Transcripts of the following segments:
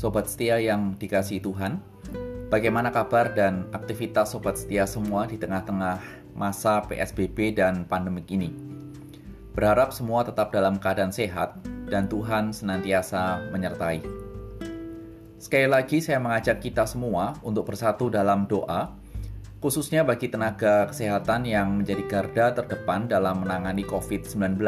Sobat setia yang dikasih Tuhan, bagaimana kabar dan aktivitas sobat setia semua di tengah-tengah masa PSBB dan pandemik ini? Berharap semua tetap dalam keadaan sehat dan Tuhan senantiasa menyertai. Sekali lagi saya mengajak kita semua untuk bersatu dalam doa, khususnya bagi tenaga kesehatan yang menjadi garda terdepan dalam menangani COVID-19.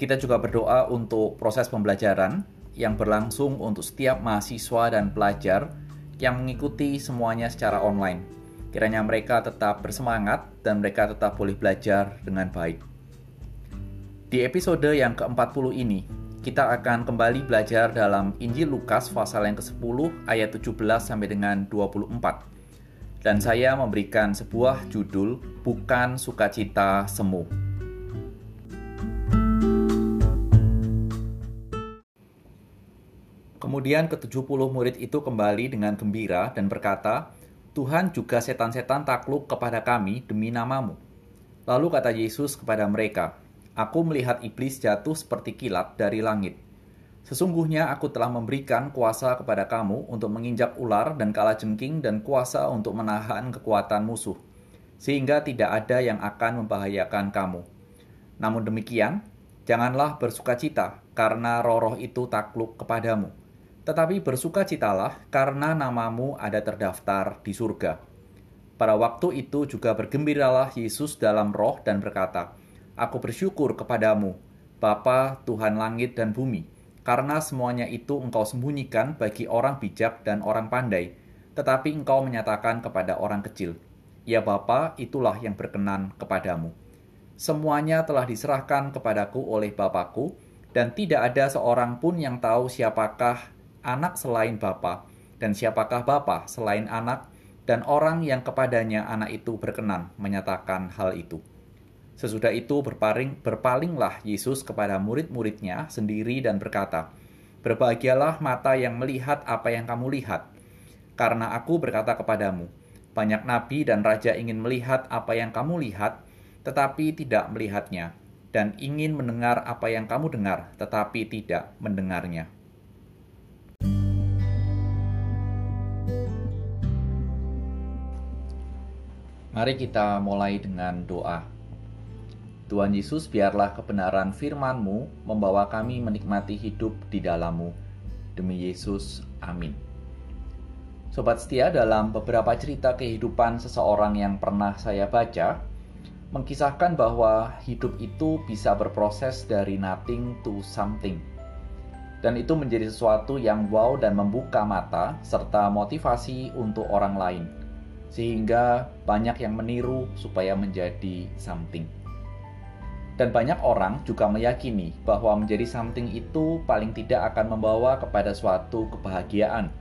Kita juga berdoa untuk proses pembelajaran yang berlangsung untuk setiap mahasiswa dan pelajar yang mengikuti semuanya secara online. Kiranya mereka tetap bersemangat dan mereka tetap boleh belajar dengan baik. Di episode yang ke-40 ini, kita akan kembali belajar dalam Injil Lukas pasal yang ke-10 ayat 17 sampai dengan 24. Dan saya memberikan sebuah judul Bukan Sukacita Semu. Kemudian ke-70 murid itu kembali dengan gembira dan berkata, Tuhan juga setan-setan takluk kepada kami demi namamu. Lalu kata Yesus kepada mereka, Aku melihat iblis jatuh seperti kilat dari langit. Sesungguhnya aku telah memberikan kuasa kepada kamu untuk menginjak ular dan kalajengking dan kuasa untuk menahan kekuatan musuh, sehingga tidak ada yang akan membahayakan kamu. Namun demikian, janganlah bersukacita karena roh-roh itu takluk kepadamu tetapi bersukacitalah karena namamu ada terdaftar di surga. Pada waktu itu juga bergembiralah Yesus dalam roh dan berkata, Aku bersyukur kepadamu, Bapa Tuhan langit dan bumi, karena semuanya itu engkau sembunyikan bagi orang bijak dan orang pandai, tetapi engkau menyatakan kepada orang kecil. Ya Bapa, itulah yang berkenan kepadamu. Semuanya telah diserahkan kepadaku oleh Bapakku, dan tidak ada seorang pun yang tahu siapakah anak selain Bapa, dan siapakah Bapa selain anak, dan orang yang kepadanya anak itu berkenan menyatakan hal itu. Sesudah itu berpaling, berpalinglah Yesus kepada murid-muridnya sendiri dan berkata, Berbahagialah mata yang melihat apa yang kamu lihat, karena aku berkata kepadamu, banyak nabi dan raja ingin melihat apa yang kamu lihat, tetapi tidak melihatnya, dan ingin mendengar apa yang kamu dengar, tetapi tidak mendengarnya. Mari kita mulai dengan doa. Tuhan Yesus, biarlah kebenaran firman-Mu membawa kami menikmati hidup di dalam-Mu. Demi Yesus, amin. Sobat setia, dalam beberapa cerita kehidupan seseorang yang pernah saya baca, mengkisahkan bahwa hidup itu bisa berproses dari nothing to something. Dan itu menjadi sesuatu yang wow dan membuka mata serta motivasi untuk orang lain sehingga banyak yang meniru supaya menjadi something. Dan banyak orang juga meyakini bahwa menjadi something itu paling tidak akan membawa kepada suatu kebahagiaan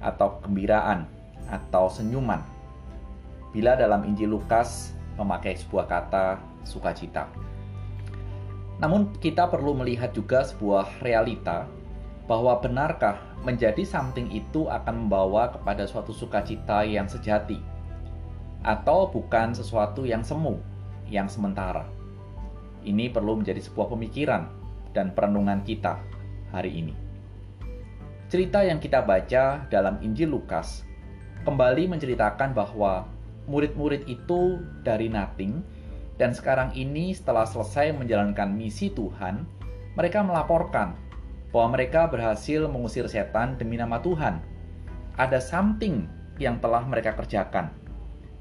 atau kegembiraan atau senyuman. Bila dalam Injil Lukas memakai sebuah kata sukacita. Namun kita perlu melihat juga sebuah realita bahwa benarkah menjadi something itu akan membawa kepada suatu sukacita yang sejati atau bukan sesuatu yang semu, yang sementara. Ini perlu menjadi sebuah pemikiran dan perenungan kita hari ini. Cerita yang kita baca dalam Injil Lukas kembali menceritakan bahwa murid-murid itu dari nothing dan sekarang ini setelah selesai menjalankan misi Tuhan, mereka melaporkan bahwa mereka berhasil mengusir setan demi nama Tuhan. Ada something yang telah mereka kerjakan.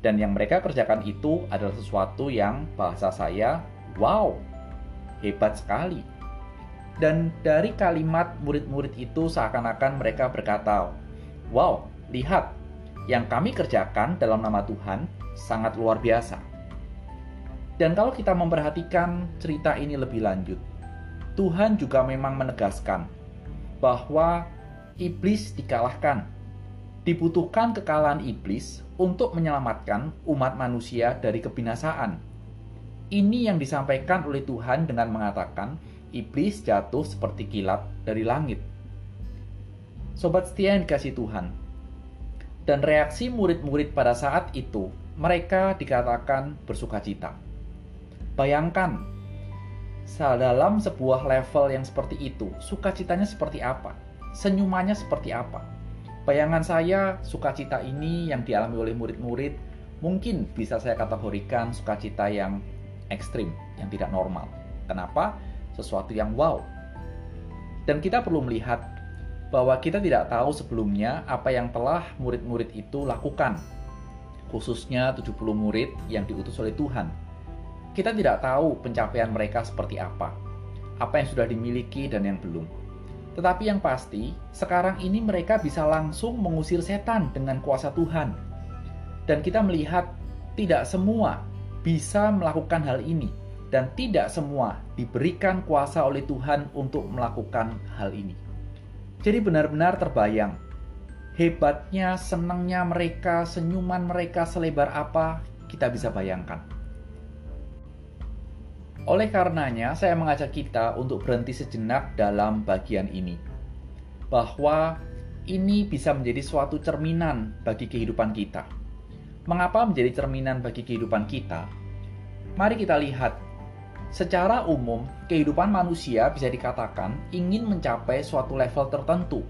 Dan yang mereka kerjakan itu adalah sesuatu yang bahasa saya, wow, hebat sekali. Dan dari kalimat murid-murid itu seakan-akan mereka berkata, wow, lihat, yang kami kerjakan dalam nama Tuhan sangat luar biasa. Dan kalau kita memperhatikan cerita ini lebih lanjut, Tuhan juga memang menegaskan bahwa iblis dikalahkan. Dibutuhkan kekalahan iblis untuk menyelamatkan umat manusia dari kebinasaan. Ini yang disampaikan oleh Tuhan dengan mengatakan iblis jatuh seperti kilat dari langit. Sobat setia yang dikasih Tuhan, dan reaksi murid-murid pada saat itu, mereka dikatakan bersuka cita. Bayangkan dalam sebuah level yang seperti itu, sukacitanya seperti apa? senyumannya seperti apa. Bayangan saya, sukacita ini yang dialami oleh murid-murid mungkin bisa saya kategorikan sukacita yang ekstrim, yang tidak normal. Kenapa? Sesuatu yang wow. Dan kita perlu melihat bahwa kita tidak tahu sebelumnya apa yang telah murid-murid itu lakukan. Khususnya 70 murid yang diutus oleh Tuhan. Kita tidak tahu pencapaian mereka seperti apa. Apa yang sudah dimiliki dan yang belum tetapi yang pasti, sekarang ini mereka bisa langsung mengusir setan dengan kuasa Tuhan. Dan kita melihat tidak semua bisa melakukan hal ini dan tidak semua diberikan kuasa oleh Tuhan untuk melakukan hal ini. Jadi benar-benar terbayang hebatnya, senangnya mereka, senyuman mereka selebar apa kita bisa bayangkan. Oleh karenanya, saya mengajak kita untuk berhenti sejenak dalam bagian ini, bahwa ini bisa menjadi suatu cerminan bagi kehidupan kita. Mengapa menjadi cerminan bagi kehidupan kita? Mari kita lihat, secara umum, kehidupan manusia bisa dikatakan ingin mencapai suatu level tertentu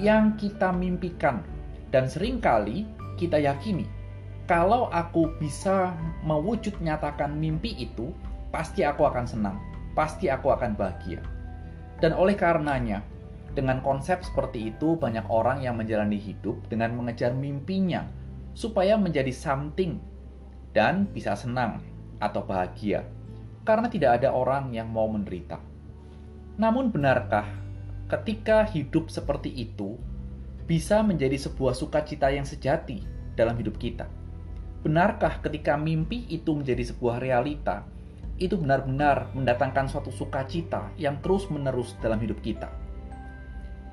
yang kita mimpikan, dan sering kali kita yakini kalau aku bisa mewujud nyatakan mimpi itu, pasti aku akan senang, pasti aku akan bahagia. Dan oleh karenanya, dengan konsep seperti itu, banyak orang yang menjalani hidup dengan mengejar mimpinya supaya menjadi something dan bisa senang atau bahagia, karena tidak ada orang yang mau menderita. Namun, benarkah ketika hidup seperti itu bisa menjadi sebuah sukacita yang sejati dalam hidup kita? Benarkah ketika mimpi itu menjadi sebuah realita, itu benar-benar mendatangkan suatu sukacita yang terus-menerus dalam hidup kita.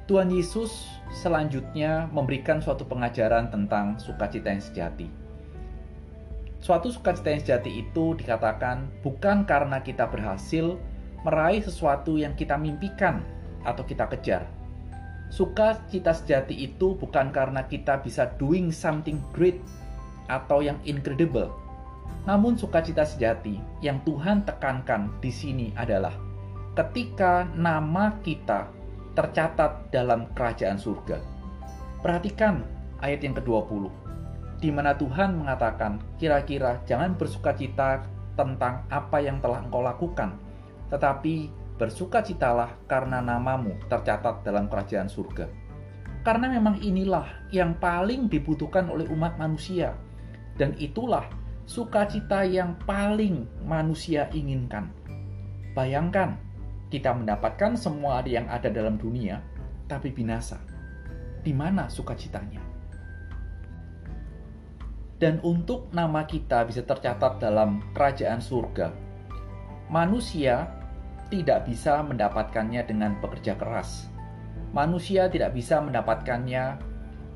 Tuhan Yesus selanjutnya memberikan suatu pengajaran tentang sukacita yang sejati. Suatu sukacita yang sejati itu dikatakan bukan karena kita berhasil meraih sesuatu yang kita mimpikan atau kita kejar. Sukacita sejati itu bukan karena kita bisa doing something great atau yang incredible, namun sukacita sejati yang Tuhan tekankan di sini adalah ketika nama kita tercatat dalam kerajaan surga. Perhatikan ayat yang ke-20, di mana Tuhan mengatakan, kira-kira jangan bersukacita tentang apa yang telah engkau lakukan, tetapi bersukacitalah karena namamu tercatat dalam kerajaan surga. Karena memang inilah yang paling dibutuhkan oleh umat manusia, dan itulah sukacita yang paling manusia inginkan. Bayangkan, kita mendapatkan semua yang ada dalam dunia, tapi binasa. Di mana sukacitanya? Dan untuk nama kita bisa tercatat dalam kerajaan surga, manusia tidak bisa mendapatkannya dengan bekerja keras. Manusia tidak bisa mendapatkannya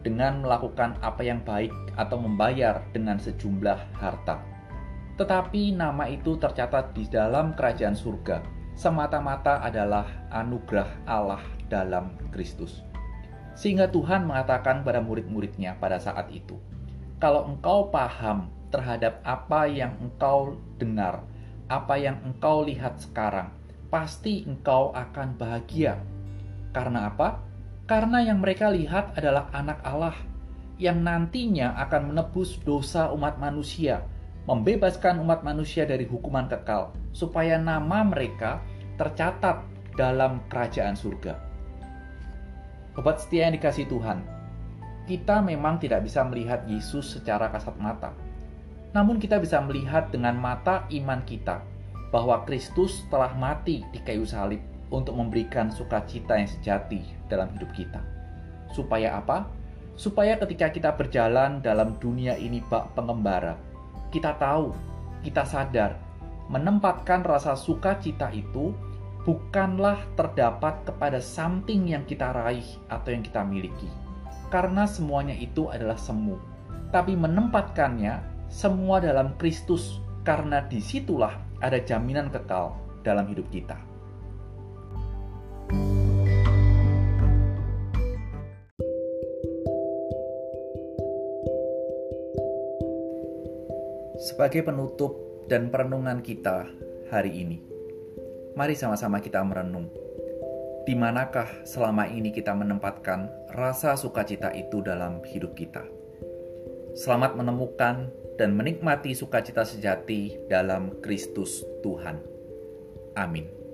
dengan melakukan apa yang baik atau membayar dengan sejumlah harta. Tetapi nama itu tercatat di dalam kerajaan surga, semata-mata adalah anugerah Allah dalam Kristus. Sehingga Tuhan mengatakan pada murid-muridnya pada saat itu, kalau engkau paham terhadap apa yang engkau dengar, apa yang engkau lihat sekarang, pasti engkau akan bahagia. Karena apa? Karena yang mereka lihat adalah anak Allah yang nantinya akan menebus dosa umat manusia, membebaskan umat manusia dari hukuman kekal, supaya nama mereka tercatat dalam kerajaan surga. Sobat setia yang dikasih Tuhan, kita memang tidak bisa melihat Yesus secara kasat mata. Namun kita bisa melihat dengan mata iman kita bahwa Kristus telah mati di kayu salib untuk memberikan sukacita yang sejati dalam hidup kita. Supaya apa? Supaya ketika kita berjalan dalam dunia ini bak pengembara, kita tahu, kita sadar, menempatkan rasa sukacita itu bukanlah terdapat kepada something yang kita raih atau yang kita miliki. Karena semuanya itu adalah semu. Tapi menempatkannya semua dalam Kristus karena di situlah ada jaminan kekal dalam hidup kita. Sebagai penutup dan perenungan kita hari ini, mari sama-sama kita merenung. di manakah selama ini kita menempatkan rasa sukacita itu dalam hidup kita. Selamat menemukan dan menikmati sukacita sejati dalam Kristus Tuhan. Amin.